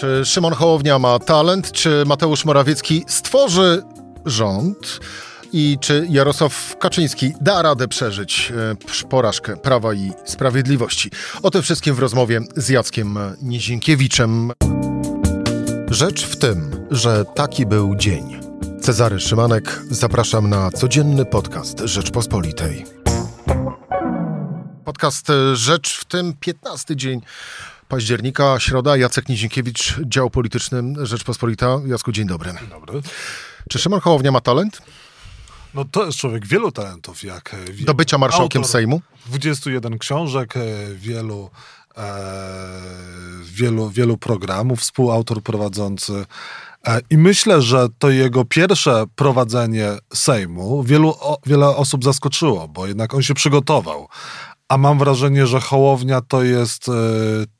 Czy Szymon Hołownia ma talent, czy Mateusz Morawiecki stworzy rząd? I czy Jarosław Kaczyński da radę przeżyć e, porażkę Prawa i Sprawiedliwości? O tym wszystkim w rozmowie z Jackiem Nizinkiewiczem. Rzecz w tym, że taki był dzień. Cezary Szymanek, zapraszam na codzienny podcast Rzeczpospolitej. Podcast Rzecz w tym 15 dzień października, środa. Jacek Nizinkiewicz, dział polityczny Rzeczpospolita. Jacku, dzień dobry. Dzień dobry. Czy Szymon Hołownia ma talent? No to jest człowiek wielu talentów, jak e, Do bycia marszałkiem Sejmu? 21 książek, e, wielu, e, wielu, wielu programów, współautor prowadzący. I myślę, że to jego pierwsze prowadzenie Sejmu wielu, wiele osób zaskoczyło, bo jednak on się przygotował. A mam wrażenie, że Hołownia to jest e,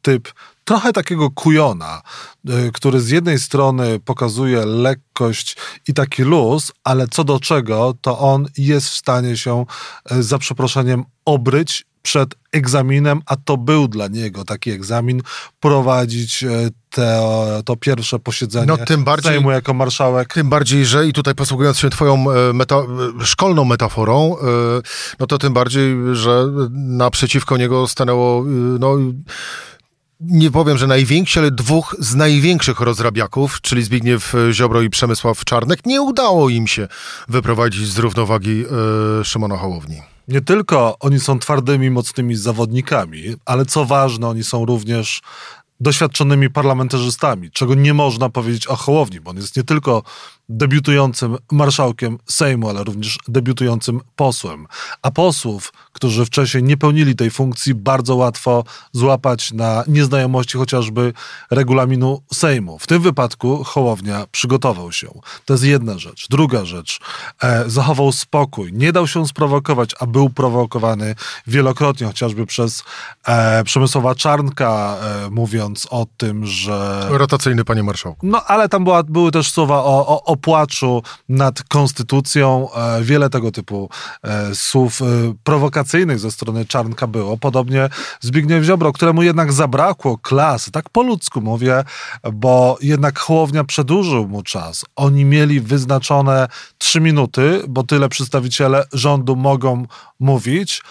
typ trochę takiego kujona, y, który z jednej strony pokazuje lekkość i taki luz, ale co do czego, to on jest w stanie się y, za przeproszeniem obryć przed egzaminem, a to był dla niego taki egzamin, prowadzić y, te, to pierwsze posiedzenie no, tym bardziej, Sejmu jako marszałek. Tym bardziej, że i tutaj posługując się twoją meta, szkolną metaforą, no to tym bardziej, że naprzeciwko niego stanęło no, nie powiem, że najwięksi, ale dwóch z największych rozrabiaków, czyli Zbigniew Ziobro i Przemysław Czarnek, nie udało im się wyprowadzić z równowagi Szymona Hołowni. Nie tylko oni są twardymi, mocnymi zawodnikami, ale co ważne, oni są również doświadczonymi parlamentarzystami, czego nie można powiedzieć o Hołowni, bo on jest nie tylko debiutującym marszałkiem Sejmu, ale również debiutującym posłem. A posłów, którzy wcześniej nie pełnili tej funkcji, bardzo łatwo złapać na nieznajomości chociażby regulaminu Sejmu. W tym wypadku Hołownia przygotował się. To jest jedna rzecz. Druga rzecz, e, zachował spokój, nie dał się sprowokować, a był prowokowany wielokrotnie, chociażby przez e, Przemysłowa Czarnka, e, mówiąc o tym, że... Rotacyjny, panie marszałku. No, ale tam była, były też słowa o, o, o płaczu nad konstytucją. E, wiele tego typu e, słów e, prowokacyjnych ze strony Czarnka było. Podobnie Zbigniew Ziobro, któremu jednak zabrakło klasy, tak po ludzku mówię, bo jednak Hołownia przedłużył mu czas. Oni mieli wyznaczone trzy minuty, bo tyle przedstawiciele rządu mogą mówić,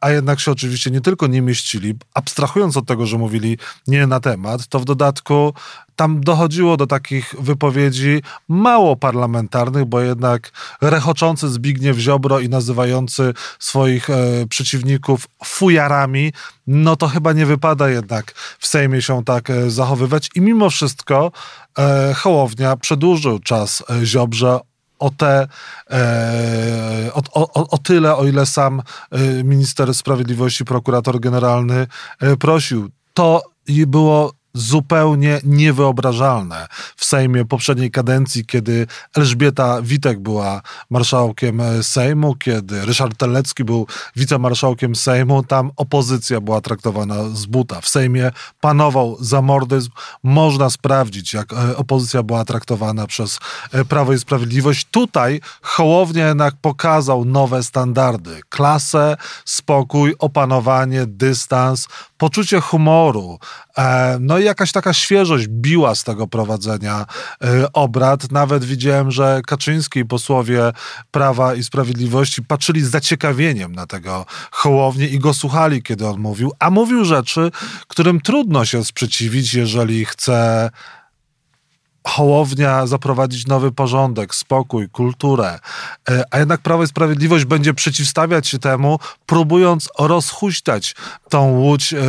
a jednak się oczywiście nie tylko nie mieścili, abstrahując od tego, że mówili nie na temat, to w dodatku tam dochodziło do takich wypowiedzi mało parlamentarnych, bo jednak rechoczący Zbigniew Ziobro i nazywający swoich e, przeciwników fujarami, no to chyba nie wypada jednak w Sejmie się tak e, zachowywać. I mimo wszystko e, Hołownia przedłużył czas e, Ziobrze o te, e, o, o, o, tyle, o ile sam e, minister sprawiedliwości, prokurator generalny e, prosił. To było zupełnie niewyobrażalne w Sejmie poprzedniej kadencji, kiedy Elżbieta Witek była marszałkiem Sejmu, kiedy Ryszard Telecki był wicemarszałkiem Sejmu, tam opozycja była traktowana z buta. W Sejmie panował zamordyzm. Można sprawdzić, jak e, opozycja była traktowana przez e, Prawo i Sprawiedliwość. Tutaj Hołownia jednak pokazał nowe standardy. Klasę, spokój, opanowanie, dystans, poczucie humoru. E, no i jakaś taka świeżość biła z tego prowadzenia e, obrad. Nawet widziałem, że Kaczyński i posłowie Prawa i Sprawiedliwości patrzyli z zaciekawieniem na tego Hołownię i go słuchali, kiedy on mówił, a mówił rzeczy, którym trudno się sprzeciwić, jeżeli chce Hołownia zaprowadzić nowy porządek, spokój, kulturę, e, a jednak Prawo i Sprawiedliwość będzie przeciwstawiać się temu, próbując rozhuśtać tą łódź yy,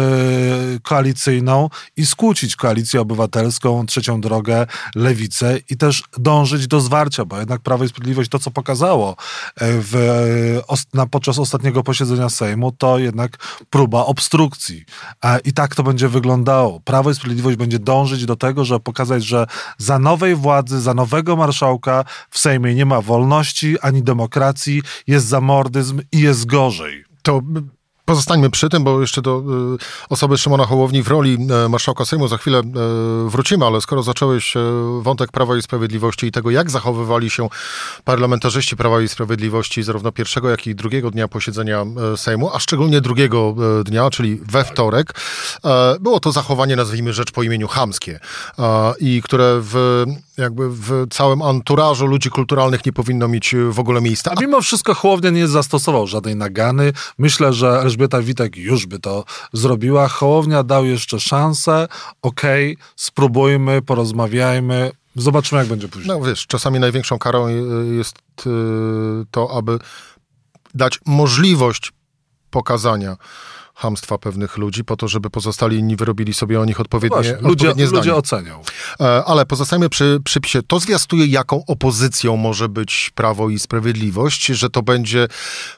koalicyjną i skłócić koalicję obywatelską, trzecią drogę, lewicę i też dążyć do zwarcia, bo jednak Prawo i Sprawiedliwość to, co pokazało e, w, na, podczas ostatniego posiedzenia Sejmu, to jednak próba obstrukcji. I tak to będzie wyglądało. Prawo i Sprawiedliwość będzie dążyć do tego, żeby pokazać, że za nowej władzy, za nowego marszałka w Sejmie nie ma wolności ani demokracji, jest zamordyzm i jest gorzej. To Pozostańmy przy tym, bo jeszcze do y, osoby Szymona Hołowni w roli y, marszałka Sejmu za chwilę y, wrócimy, ale skoro zacząłeś wątek Prawa i Sprawiedliwości i tego, jak zachowywali się parlamentarzyści Prawa i Sprawiedliwości zarówno pierwszego, jak i drugiego dnia posiedzenia Sejmu, a szczególnie drugiego dnia, czyli we wtorek, było to zachowanie, nazwijmy rzecz po imieniu chamskie i które w jakby w całym anturażu ludzi kulturalnych nie powinno mieć w ogóle miejsca. A mimo wszystko Hołownia nie zastosował żadnej nagany. Myślę, że Elżbieta Witek już by to zrobiła. Hołownia dał jeszcze szansę. Okej, okay, spróbujmy, porozmawiajmy. Zobaczymy, jak będzie później. No wiesz, czasami największą karą jest y, to, aby dać możliwość pokazania hamstwa pewnych ludzi, po to, żeby pozostali inni wyrobili sobie o nich odpowiednie, Właśnie, ludzie, odpowiednie zdanie. Ludzie ocenią. E, ale pozostajemy przy przypisie. To zwiastuje, jaką opozycją może być Prawo i Sprawiedliwość, że to będzie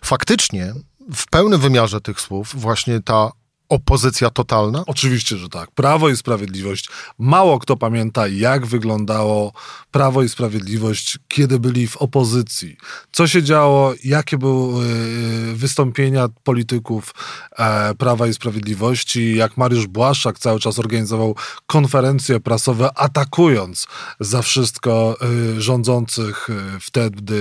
faktycznie w pełnym wymiarze tych słów właśnie ta opozycja totalna? Oczywiście, że tak. Prawo i Sprawiedliwość. Mało kto pamięta, jak wyglądało Prawo i Sprawiedliwość, kiedy byli w opozycji. Co się działo, jakie były e, wystąpienia polityków e, Prawa i Sprawiedliwości, jak Mariusz Błaszczak cały czas organizował konferencje prasowe, atakując za wszystko e, rządzących wtedy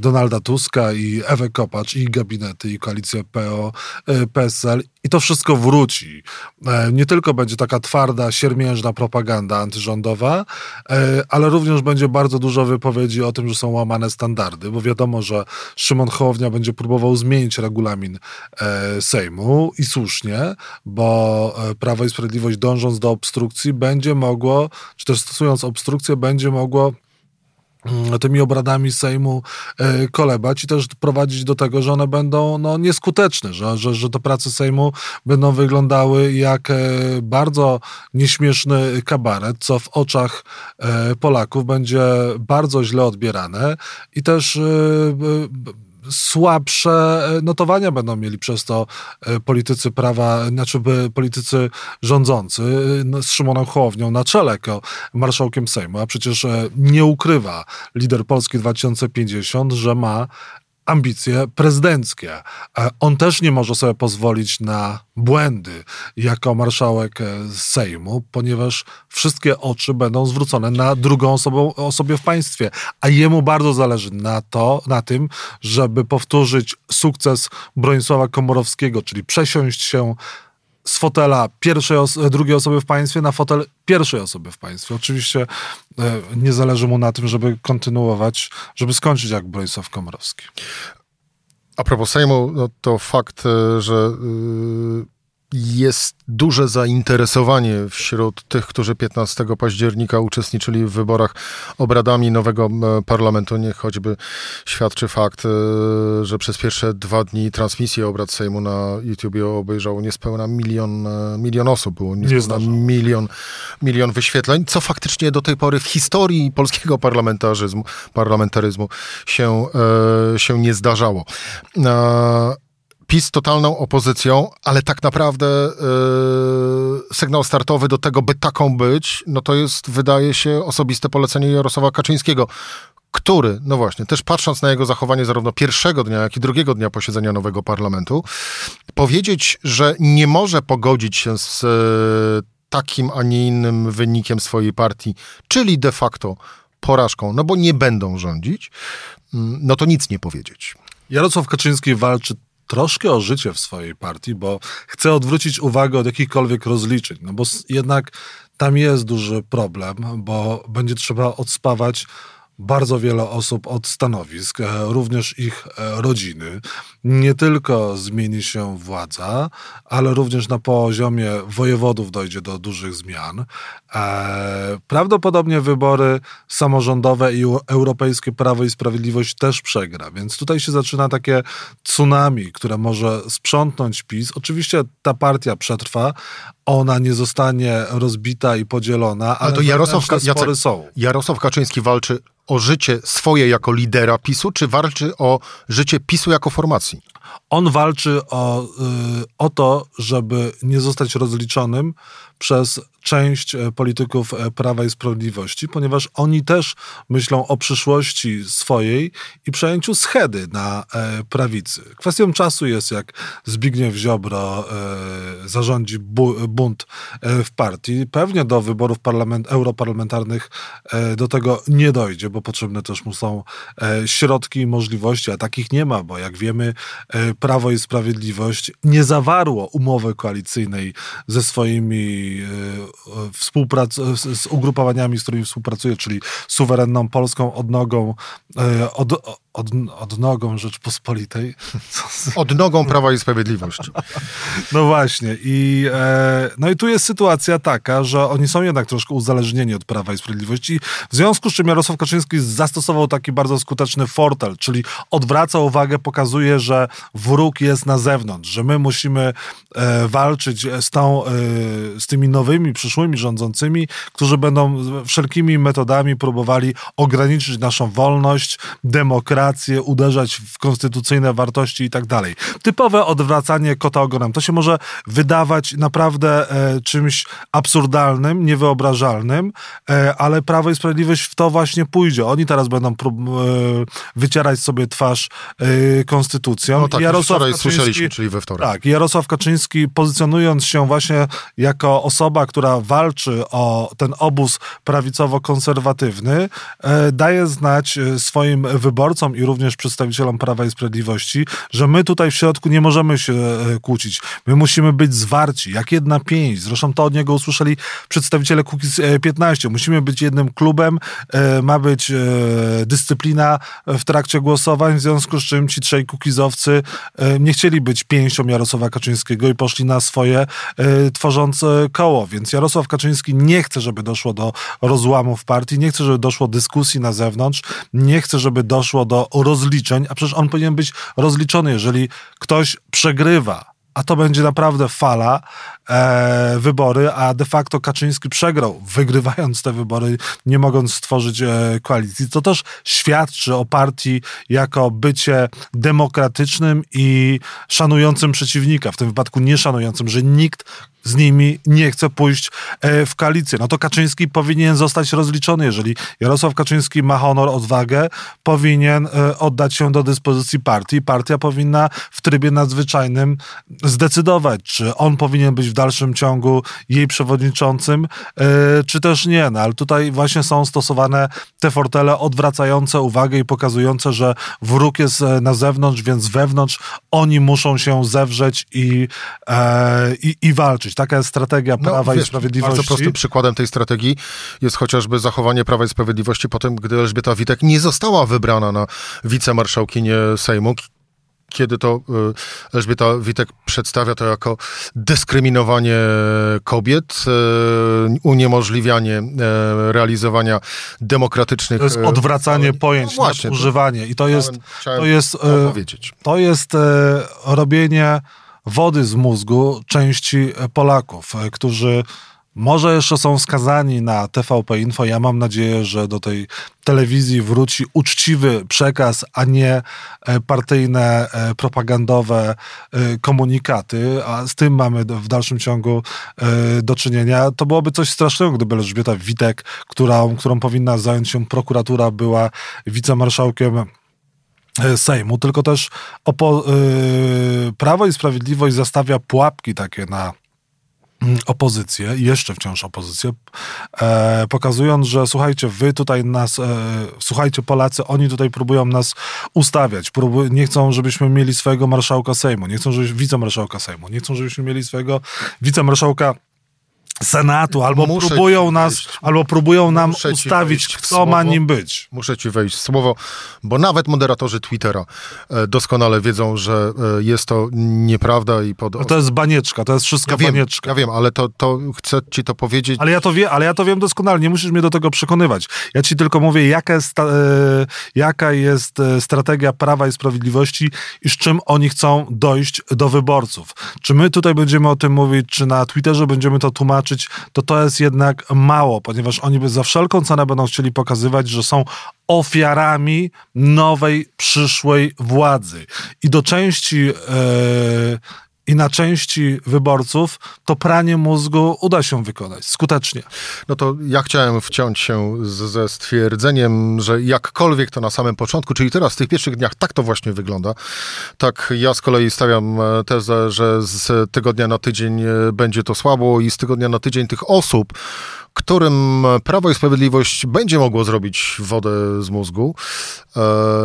Donalda Tuska i Ewę Kopacz i gabinety i koalicję PO, PSL i to wszystko wróci. E, nie tylko będzie taka twarda, siermiężna propaganda antyrządowa, e, ale również będzie bardzo dużo wypowiedzi o tym, że są łamane standardy, bo wiadomo, że Szymon Hołownia będzie próbował zmienić regulamin e, Sejmu i słusznie, bo Prawo i Sprawiedliwość dążąc do obstrukcji będzie mogło, czy też stosując obstrukcję, będzie mogło tymi obradami Sejmu e, kolebać i też prowadzić do tego, że one będą no, nieskuteczne, że, że, że te prace Sejmu będą wyglądały jak e, bardzo nieśmieszny kabaret, co w oczach e, Polaków będzie bardzo źle odbierane i też słabsze e, notowania będą mieli przez to e, politycy prawa, znaczy politycy rządzący e, no, z Szymonem Hołownią na czele jako marszałkiem Sejmu, a przecież nie ukrywa lider Polski 2050, że ma ambicje prezydenckie. E, on też nie może sobie pozwolić na błędy jako marszałek e, Sejmu, ponieważ wszystkie oczy będą zwrócone na drugą osobę, osobie w państwie, a jemu bardzo zależy na to, na tym, żeby powtórzyć sukces Bronisława Komorowskiego, czyli przesiąść się z fotela pierwszej drugiej osoby w państwie na fotel pierwszej osoby w państwie. Oczywiście e, nie zależy mu na tym, żeby kontynuować, żeby skończyć jak Bronisław Komorowski. A propos Sejmu, no to fakt, e, że jest duże zainteresowanie wśród tych, którzy 15 października uczestniczyli w wyborach obradami nowego parlamentu. Niech choćby świadczy fakt, e, że przez pierwsze dwa dni transmisję obrad Sejmu na YouTubie obejrzało niespełna milion, e, milion osób. Było niespełna Nie milion, milion wyświetleń, co faktycznie do tej pory w historii polskiego parlamentaryzmu, parlamentaryzmu się, e, się nie zdarzało. PiS totalną opozycją, ale tak naprawdę yy, sygnał startowy do tego, by taką być, no to jest, wydaje się, osobiste polecenie Jarosława Kaczyńskiego, który, no właśnie, też patrząc na jego zachowanie zarówno pierwszego dnia, jak i drugiego dnia posiedzenia nowego parlamentu, powiedzieć, że nie może pogodzić się z yy, takim, a nie innym wynikiem swojej partii, czyli de facto porażką, no bo nie będą rządzić, mm, no to nic nie powiedzieć. Jarosław Kaczyński walczy troszkę o życie w swojej partii, bo chce odwrócić uwagę od jakichkolwiek rozliczeń, no bo jednak tam jest duży problem, bo będzie trzeba odspawać bardzo wiele osób od stanowisk, e, również ich e, rodziny. Nie tylko zmieni się władza, ale również na poziomie wojewodów dojdzie do dużych zmian. E, prawdopodobnie wybory samorządowe i europejskie Prawo i Sprawiedliwość też przegra, więc tutaj się zaczyna takie tsunami, które może sprzątnąć PiS. Oczywiście ta partia przetrwa, ona nie zostanie rozbita i podzielona, ale, ale to Jarosław, Jacek, są. Jarosław Kaczyński walczy o życie swoje jako lidera PiSu, czy walczy o życie PiSu jako formacji? On walczy o, y, o to, żeby nie zostać rozliczonym przez część e, polityków e, Prawa i Sprawiedliwości, ponieważ oni też myślą o przyszłości swojej i przejęciu schedy na e, prawicy. Kwestią czasu jest, jak Zbigniew Ziobro zarządzi bunt w partii. Pewnie do wyborów parlament, europarlamentarnych do tego nie dojdzie, bo potrzebne też mu są środki i możliwości, a takich nie ma, bo jak wiemy, Prawo i Sprawiedliwość nie zawarło umowy koalicyjnej ze swoimi współprac z ugrupowaniami, z którymi współpracuje, czyli suwerenną Polską odnogą, e, od, od, odnogą Rzeczpospolitej. Odnogą Prawa i Sprawiedliwość. No właśnie. I, e, no i tu jest sytuacja taka, że oni są jednak troszkę uzależnieni od Prawa i Sprawiedliwości, w związku z czym Jarosław Kaczyński zastosował taki bardzo skuteczny fortel, czyli odwraca uwagę, pokazuje, że wróg jest na zewnątrz, że my musimy e, walczyć z, tą, e, z tymi nowymi, przyszłymi rządzącymi, którzy będą wszelkimi metodami próbowali ograniczyć naszą wolność, demokrację, uderzać w konstytucyjne wartości i tak dalej. Typowe odwracanie kota ogonem. To się może wydawać naprawdę e, czymś absurdalnym, niewyobrażalnym, e, ale Prawo i Sprawiedliwość w to właśnie pójdzie. Oni teraz będą prób, e, wycierać sobie twarz e, konstytucją. No tak, Jarosław wczoraj Kaczyński, słyszeliśmy, czyli we wtorek. Tak, Jarosław Kaczyński pozycjonując się właśnie jako osoba, która walczy o ten obóz prawicowo-konserwatywny, e, daje znać e, swoim wyborcom i również przedstawicielom Prawa i Sprawiedliwości, że my tutaj w środku nie możemy się e, kłócić. My musimy być zwarci, jak jedna pięść. Zresztą to od niego usłyszeli przedstawiciele Kukiz 15. Musimy być jednym klubem, e, ma być e, dyscyplina w trakcie głosowań, w związku z czym ci trzej kukizowcy nie chcieli być pięścią Jarosława Kaczyńskiego i poszli na swoje tworząc koło. Więc Jarosław Kaczyński nie chce, żeby doszło do rozłamu w partii, nie chce, żeby doszło do dyskusji na zewnątrz, nie chce, żeby doszło do rozliczeń, a przecież on powinien być rozliczony, jeżeli ktoś przegrywa a to będzie naprawdę fala e, wybory, a de facto Kaczyński przegrał, wygrywając te wybory, nie mogąc stworzyć e, koalicji. To też świadczy o partii jako bycie demokratycznym i szanującym przeciwnika, w tym wypadku nie szanującym, że nikt z nimi nie chce pójść e, w koalicję. No to Kaczyński powinien zostać rozliczony. Jeżeli Jarosław Kaczyński ma honor, odwagę, powinien e, oddać się do dyspozycji partii. Partia powinna w trybie nadzwyczajnym zdecydować, czy on powinien być w dalszym ciągu jej przewodniczącym, e, czy też nie. No ale tutaj właśnie są stosowane te fortele odwracające uwagę i pokazujące, że wróg jest na zewnątrz, więc wewnątrz oni muszą się zewrzeć i, i, i walczyć. Taka jest strategia no, Prawa wiesz, i Sprawiedliwości. Bardzo prostym przykładem tej strategii jest chociażby zachowanie Prawa i Sprawiedliwości po tym, gdy Elżbieta Witek nie została wybrana na wicemarszałkinię Sejmu, kiedy to y, Elżbieta Witek przedstawia to jako dyskryminowanie kobiet, y, uniemożliwianie y, realizowania demokratycznych... To jest odwracanie pojęć, no właśnie, używanie. I to jest... To jest, to jest robienie wody z mózgu części Polaków, e, którzy może jeszcze są skazani na TVP Info. Ja mam nadzieję, że do tej telewizji wróci uczciwy przekaz, a nie e, partyjne, e, propagandowe komunikaty, a z tym mamy w dalszym ciągu do czynienia. To byłoby coś strasznego, gdyby Elżbieta Witek, którą, którą powinna zająć się prokuratura, była wicemarszałkiem E, Sejmu, tylko też opo- Prawo i Sprawiedliwość zastawia pułapki takie na opozycję, jeszcze wciąż opozycję, e, pokazując, że słuchajcie, wy tutaj nas, e, słuchajcie Polacy, oni tutaj próbują nas ustawiać, próbuj, nie chcą, żebyśmy mieli swojego marszałka Sejmu, nie chcą, żebyśmy wicemarszałka Sejmu, nie chcą, żebyśmy mieli swojego wicemarszałka Senatu, albo Muszę próbują nas, wejść. albo próbują nam Muszę ustawić, kto słowo. ma nim być. Muszę ci wejść w słowo, bo nawet moderatorzy Twittera e, doskonale wiedzą, że e, jest to nieprawda i pod... To jest banieczka, to jest wszystko ja wiem, banieczka. Ja wiem, ale to, to chcę ci to powiedzieć. Ale ja to, wie, ale ja to wiem doskonale, nie musisz mnie do tego przekonywać. Ja ci tylko mówię, jaka jest, e, jaka jest strategia Prawa i Sprawiedliwości i z czym oni chcą dojść do wyborców. Czy my tutaj będziemy o tym mówić, czy na Twitterze będziemy to tłumaczyć, zobaczyć, to to jest jednak mało, ponieważ oni by za wszelką cenę będą chcieli pokazywać, że są ofiarami nowej, przyszłej władzy. I do części. Yy, i na części wyborców to pranie mózgu uda się wykonać skutecznie. No to ja chciałem wciąć się z, ze stwierdzeniem, że jakkolwiek to na samym początku, czyli teraz w tych pierwszych dniach tak to właśnie wygląda, tak ja z kolei stawiam e, tezę, że z tygodnia na tydzień e, będzie to słabo i z tygodnia na tydzień tych osób, którym Prawo i Sprawiedliwość będzie mogło zrobić wodę z mózgu, e,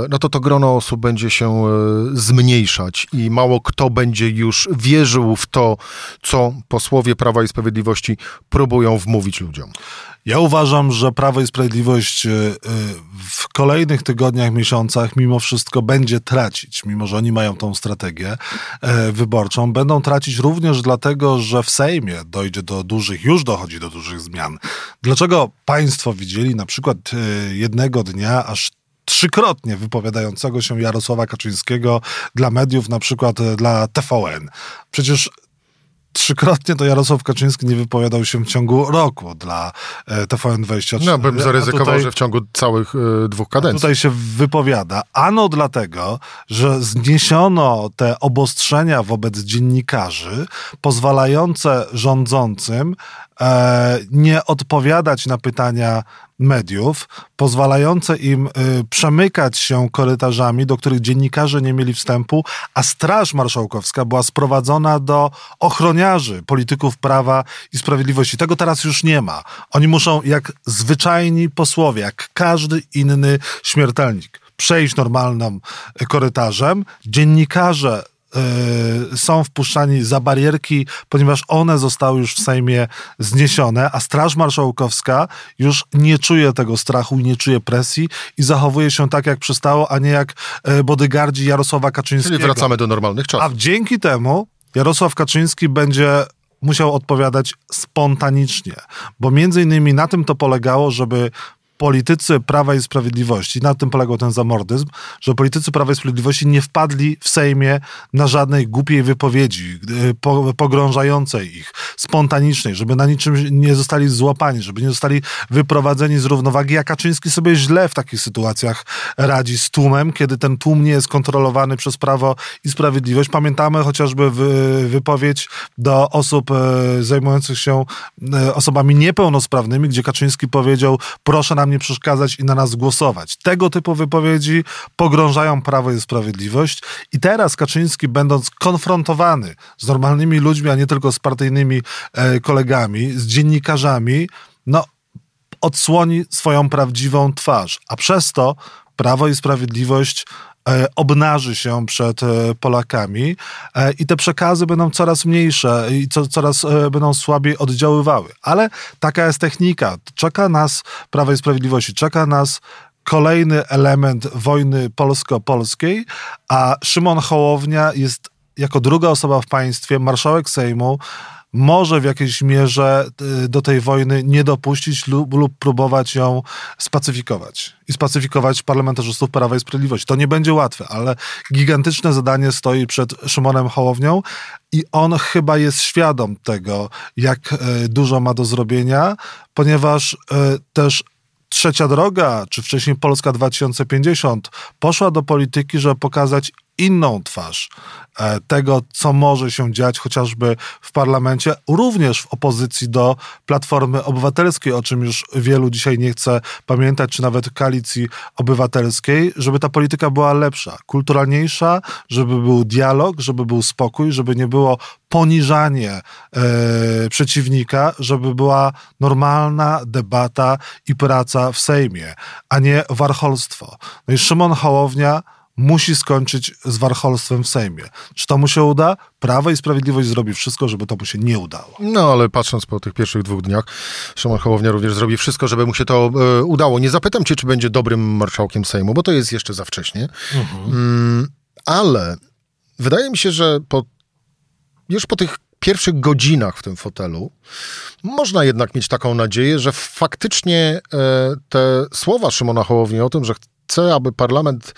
no to to grono osób będzie się e, zmniejszać i mało kto będzie już wierzył w to, co posłowie Prawa i Sprawiedliwości próbują wmówić ludziom. Ja uważam, że Prawo i Sprawiedliwość e, w kolejnych tygodniach, miesiącach mimo wszystko będzie tracić, mimo że oni mają tą strategię wyborczą. Będą tracić również dlatego, że w Sejmie dojdzie do dużych, już dochodzi do dużych zmian. Dlaczego państwo widzieli na przykład jednego dnia aż trzykrotnie wypowiadającego się Jarosława Kaczyńskiego dla mediów, na przykład dla TVN. Przecież trzykrotnie to Jarosław Kaczyński nie wypowiadał się w ciągu roku dla TVN24. No, bym zaryzykował, tutaj, że w ciągu całych y, dwóch kadencji. Tutaj się wypowiada. Ano dlatego, że zniesiono te obostrzenia wobec dziennikarzy, pozwalające rządzącym e, nie odpowiadać na pytania mediów, pozwalające im y, przemykać się korytarzami, do których dziennikarze nie mieli wstępu, a Straż Marszałkowska była sprowadzona do ochroniarzy polityków prawa i sprawiedliwości. Tego teraz już nie ma. Oni muszą, jak zwyczajni posłowie, jak każdy inny śmiertelnik, przejść normalnym korytarzem. Dziennikarze są wpuszczani za barierki, ponieważ one zostały już w Sejmie zniesione, a Straż Marszałkowska już nie czuje tego strachu i nie czuje presji i zachowuje się tak, jak przystało, a nie jak y, bodyguardzi Jarosława Kaczyńskiego. Czyli wracamy do normalnych czasów. A dzięki temu Jarosław Kaczyński będzie musiał odpowiadać spontanicznie, bo między innymi na tym to polegało, żeby politycy Prawa i Sprawiedliwości, na tym polegał ten zamordyzm, że politycy Prawa i Sprawiedliwości nie wpadli w Sejmie na żadnej głupiej wypowiedzi, pogrążającej ich, spontanicznej, żeby na niczym nie zostali złapani, żeby nie zostali wyprowadzeni z równowagi, a Kaczyński sobie źle w takich sytuacjach radzi z tłumem, kiedy ten tłum nie jest kontrolowany przez Prawo i Sprawiedliwość. Pamiętamy chociażby wypowiedź do osób y, zajmujących się y, osobami niepełnosprawnymi, gdzie Kaczyński powiedział, proszę nam nie przeszkadzać i na nas głosować. Tego typu wypowiedzi pogrążają Prawo i Sprawiedliwość i teraz Kaczyński, będąc konfrontowany z normalnymi ludźmi, a nie tylko z partyjnymi e, kolegami, z dziennikarzami, no odsłoni swoją prawdziwą twarz, a przez to Prawo i Sprawiedliwość obnaży się przed e, Polakami e, i te przekazy będą coraz mniejsze i co, coraz będą słabiej oddziaływały. Ale taka jest technika. Czeka nas Prawo i Sprawiedliwości, czeka nas kolejny element wojny polsko-polskiej, a Szymon Hołownia jest jako druga osoba w państwie, marszałek Sejmu, może w jakiejś mierze y, do tej wojny nie dopuścić lub, lub, próbować ją spacyfikować. I spacyfikować parlamentarzystów Prawa i Sprawiedliwości. To nie będzie łatwe, ale gigantyczne zadanie stoi przed Szymonem Hołownią i on chyba jest świadom tego, jak y, dużo ma do zrobienia, ponieważ y, też Trzecia Droga, czy wcześniej Polska 2050 poszła do polityki, żeby pokazać inną twarz e, tego, co może się dziać chociażby w parlamencie, również w opozycji do Platformy Obywatelskiej, o czym już wielu dzisiaj nie chce pamiętać, czy nawet koalicji obywatelskiej, żeby ta polityka była lepsza, kulturalniejsza, żeby był dialog, żeby był spokój, żeby nie było poniżanie e, przeciwnika, żeby była normalna debata i praca w Sejmie, a nie warcholstwo. No i Szymon Hołownia musi skończyć z warcholstwem w Sejmie. Czy to mu się uda? Prawo i Sprawiedliwość zrobi wszystko, żeby to mu się nie udało. No, ale patrząc po tych pierwszych dwóch dniach, Szymon Hołownia również zrobi wszystko, żeby mu się to e, udało. Nie zapytam cię, czy będzie dobrym marszałkiem Sejmu, bo to jest jeszcze za wcześnie. Mhm. Mm, ale wydaje mi się, że po, już po tych pierwszych godzinach w tym fotelu można jednak mieć taką nadzieję, że faktycznie e, te słowa Szymona Hołowni o tym, że chce, aby parlament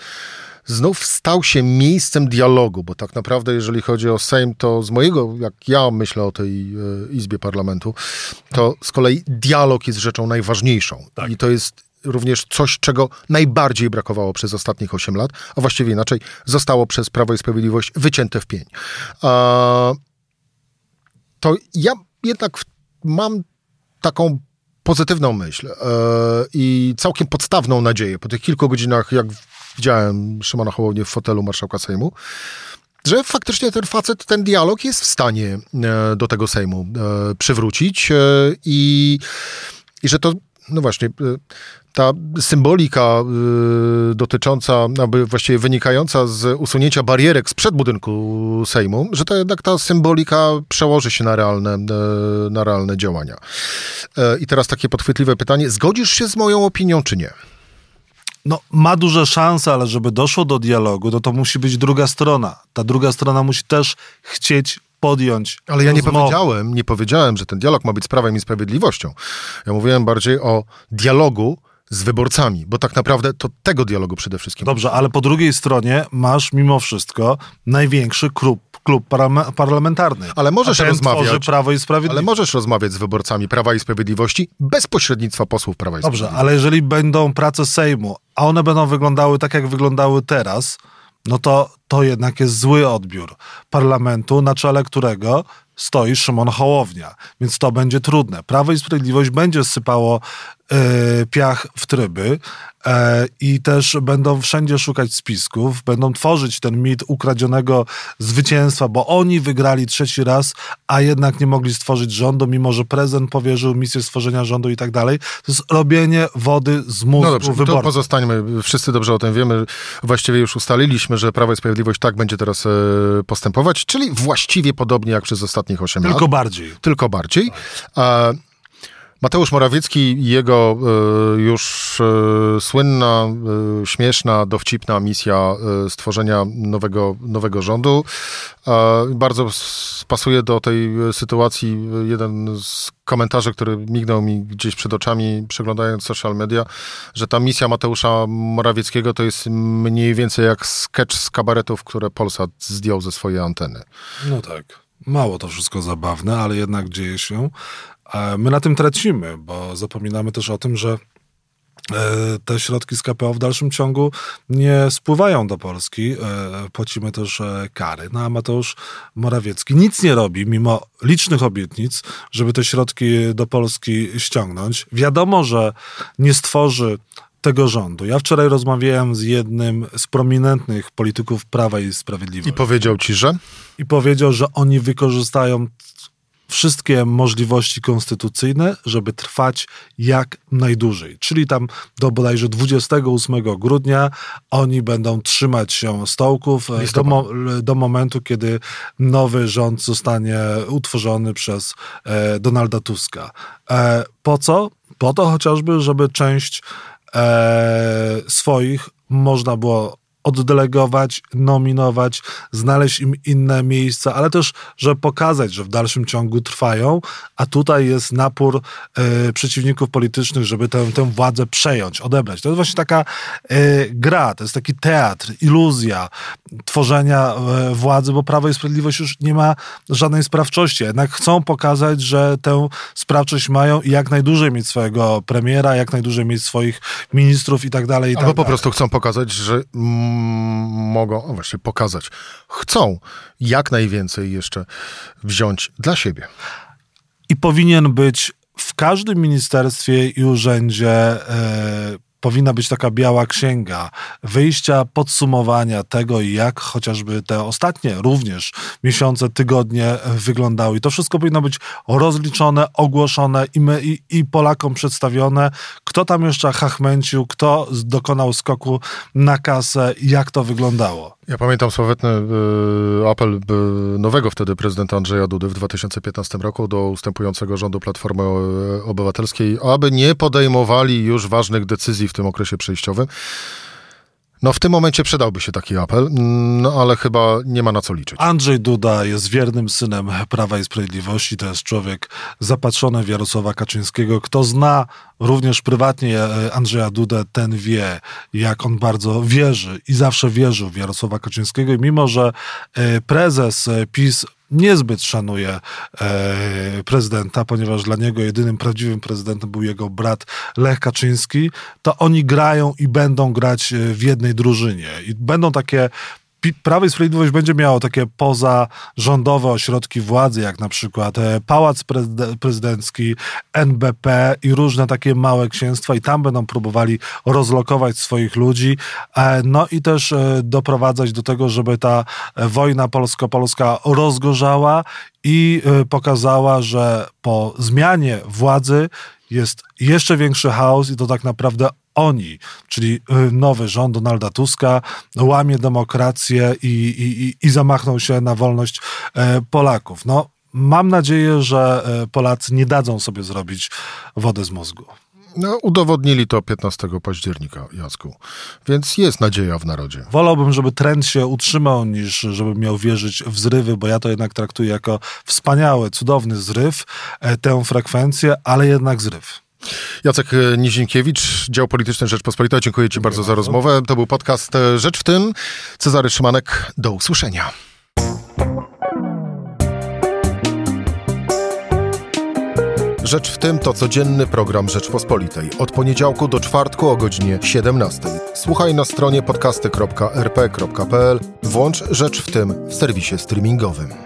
znów stał się miejscem dialogu, bo tak naprawdę, jeżeli chodzi o Sejm, to z mojego, jak ja myślę o tej e, Izbie Parlamentu, to z kolei dialog jest rzeczą najważniejszą. Tak. I to jest również coś, czego najbardziej brakowało przez ostatnich 8 lat, a właściwie inaczej, zostało przez Prawo i Sprawiedliwość wycięte w pień. To ja jednak mam taką pozytywną myśl e, i całkiem podstawną nadzieję po tych kilku godzinach, jak widziałem Szymona Hołownię w fotelu marszałka Sejmu, że faktycznie ten facet, ten dialog jest w stanie e, do tego Sejmu e, przywrócić i, i że to, no właśnie, ta symbolika dotycząca, właściwie wynikająca z usunięcia barierek sprzed budynku Sejmu, że to jednak ta symbolika przełoży się na realne, na realne działania. I teraz takie podchwytliwe pytanie. Zgodzisz się z moją opinią, czy nie? No, ma duże szanse, ale żeby doszło do dialogu, to to musi być druga strona. Ta druga strona musi też chcieć podjąć. Ale ja nie powiedziałem, nie powiedziałem, że ten dialog ma być z prawem i sprawiedliwością. Ja mówiłem bardziej o dialogu z wyborcami, bo tak naprawdę to tego dialogu przede wszystkim. Dobrze, ale po drugiej stronie masz mimo wszystko największy klub, klub parlamentarny. Ale możesz rozmawiać. Prawo i Sprawiedliwość. Ale możesz rozmawiać z wyborcami Prawa i Sprawiedliwości bez pośrednictwa posłów Prawa i Dobrze, Sprawiedliwości. ale jeżeli będą prace Sejmu, a one będą wyglądały tak, jak wyglądały teraz, no to to jednak jest zły odbiór parlamentu, na czele którego stoi Szymon Hołownia, więc to będzie trudne. Prawo i Sprawiedliwość będzie sypało piach w tryby e, i też będą wszędzie szukać spisków, będą tworzyć ten mit ukradzionego zwycięstwa, bo oni wygrali trzeci raz, a jednak nie mogli stworzyć rządu, mimo że prezydent powierzył misję stworzenia rządu i tak dalej. To jest robienie wody z mózgu no dobrze, wyborców. to pozostańmy, wszyscy dobrze o tym wiemy, właściwie już ustaliliśmy, że Prawo i Sprawiedliwość tak będzie teraz e, postępować, czyli właściwie podobnie jak przez ostatnich 8 Tylko lat. Tylko bardziej. Tylko bardziej. Mateusz Morawiecki i jego y, już y, słynna, y, śmieszna, dowcipna misja stworzenia nowego, nowego rządu bardzo pasuje do tej sytuacji. Jeden z komentarzy, który mignął mi gdzieś przed oczami, przeglądając social media, że ta misja Mateusza Morawieckiego to jest mniej więcej jak sketch z kabaretów, które Polsat zdjął ze swojej anteny. No tak. Mało to wszystko zabawne, ale jednak dzieje się. My na tym tracimy, bo zapominamy też o tym, że e, te środki z KPO w dalszym ciągu nie spływają do Polski. E, płacimy też e, kary. No a Mateusz Morawiecki nic nie robi, mimo licznych obietnic, żeby te środki do Polski ściągnąć. Wiadomo, że nie stworzy tego rządu. Ja wczoraj rozmawiałem z jednym z prominentnych polityków Prawa i Sprawiedliwości. I powiedział ci, że? I powiedział, że oni wykorzystają wszystkie możliwości konstytucyjne, żeby trwać jak najdłużej. Czyli tam do bodajże 28 grudnia oni będą trzymać się stołków e, do, mo do, momentu, kiedy nowy rząd zostanie utworzony przez e, Donalda Tuska. E, po co? Po to chociażby, żeby część e, swoich można było oddelegować, nominować, znaleźć im inne miejsca, ale też, żeby pokazać, że w dalszym ciągu trwają, a tutaj jest napór e, przeciwników politycznych, żeby tę, tę władzę przejąć, odebrać. To jest właśnie taka e, gra, to jest taki teatr, iluzja tworzenia e, władzy, bo Prawo i Sprawiedliwość już nie ma żadnej sprawczości. Jednak chcą pokazać, że tę sprawczość mają i jak najdłużej mieć swojego premiera, jak najdłużej mieć swoich ministrów i tak dalej. Albo tak po prostu chcą pokazać, że mogą, właśnie pokazać, chcą jak najwięcej jeszcze wziąć dla siebie. I powinien być w każdym ministerstwie i urzędzie e, powinna być taka biała księga wyjścia, podsumowania tego, jak chociażby te ostatnie również miesiące, tygodnie wyglądały. I to wszystko powinno być rozliczone, ogłoszone i, my, i, i Polakom przedstawione, kto tam jeszcze hachmęcił, kto dokonał skoku na kasę, jak to wyglądało. Ja pamiętam sławetny y, apel y, nowego wtedy prezydenta Andrzeja Dudy w 2015 roku do ustępującego rządu Platformy Obywatelskiej, aby nie podejmowali już ważnych decyzji w tym okresie przejściowym. No w tym momencie przydałby się taki apel, no ale chyba nie ma na co liczyć. Andrzej Duda jest wiernym synem Prawa i Sprawiedliwości. To jest człowiek zapatrzony w Jarosława Kaczyńskiego. Kto zna również prywatnie e, Andrzeja Dudę, ten wie, jak on bardzo wierzy i zawsze wierzył w Jarosława Kaczyńskiego. I mimo, że e, prezes PiS niezbyt szanuje e, prezydenta, ponieważ dla niego jedynym prawdziwym prezydentem był jego brat Lech Kaczyński, to oni grają i będą grać e, w jednej drużynie. I będą takie Prawo i Sprawiedliwość będzie miało takie pozarządowe ośrodki władzy, jak na przykład e, Pałac Prezydencki, NBP i różne takie małe księstwa i tam będą próbowali rozlokować swoich ludzi, e, no i też e, doprowadzać do tego, żeby ta wojna polsko-polska rozgorzała i pokazała, że po zmianie władzy jest jeszcze większy chaos i to tak naprawdę oni, czyli y, nowy rząd Donalda Tuska, łamie demokrację i, i, i zamachnął się na wolność e, Polaków. No, mam nadzieję, że e, Polacy nie dadzą sobie zrobić wody z mózgu. No, udowodnili to 15 października, Jacku. Więc jest nadzieja w narodzie. Wolałbym, żeby trend się utrzymał, niż żebym miał wierzyć w zrywy, bo ja to jednak traktuję jako wspaniały, cudowny zryw, e, tę frekwencję, ale jednak zryw. Jacek Nizinkiewicz, dział polityczny Rzeczpospolita. Dziękuję Ci Dziękuję bardzo, bardzo za rozmowę. To był podcast e, Rzecz w tym. Cezary Szymanek, do usłyszenia. Rzecz w tym to codzienny program Rzeczpospolitej. Od poniedziałku do czwartku o godzinie 17. Słuchaj na stronie podcasty.rp.pl. Włącz Rzecz w tym w serwisie streamingowym.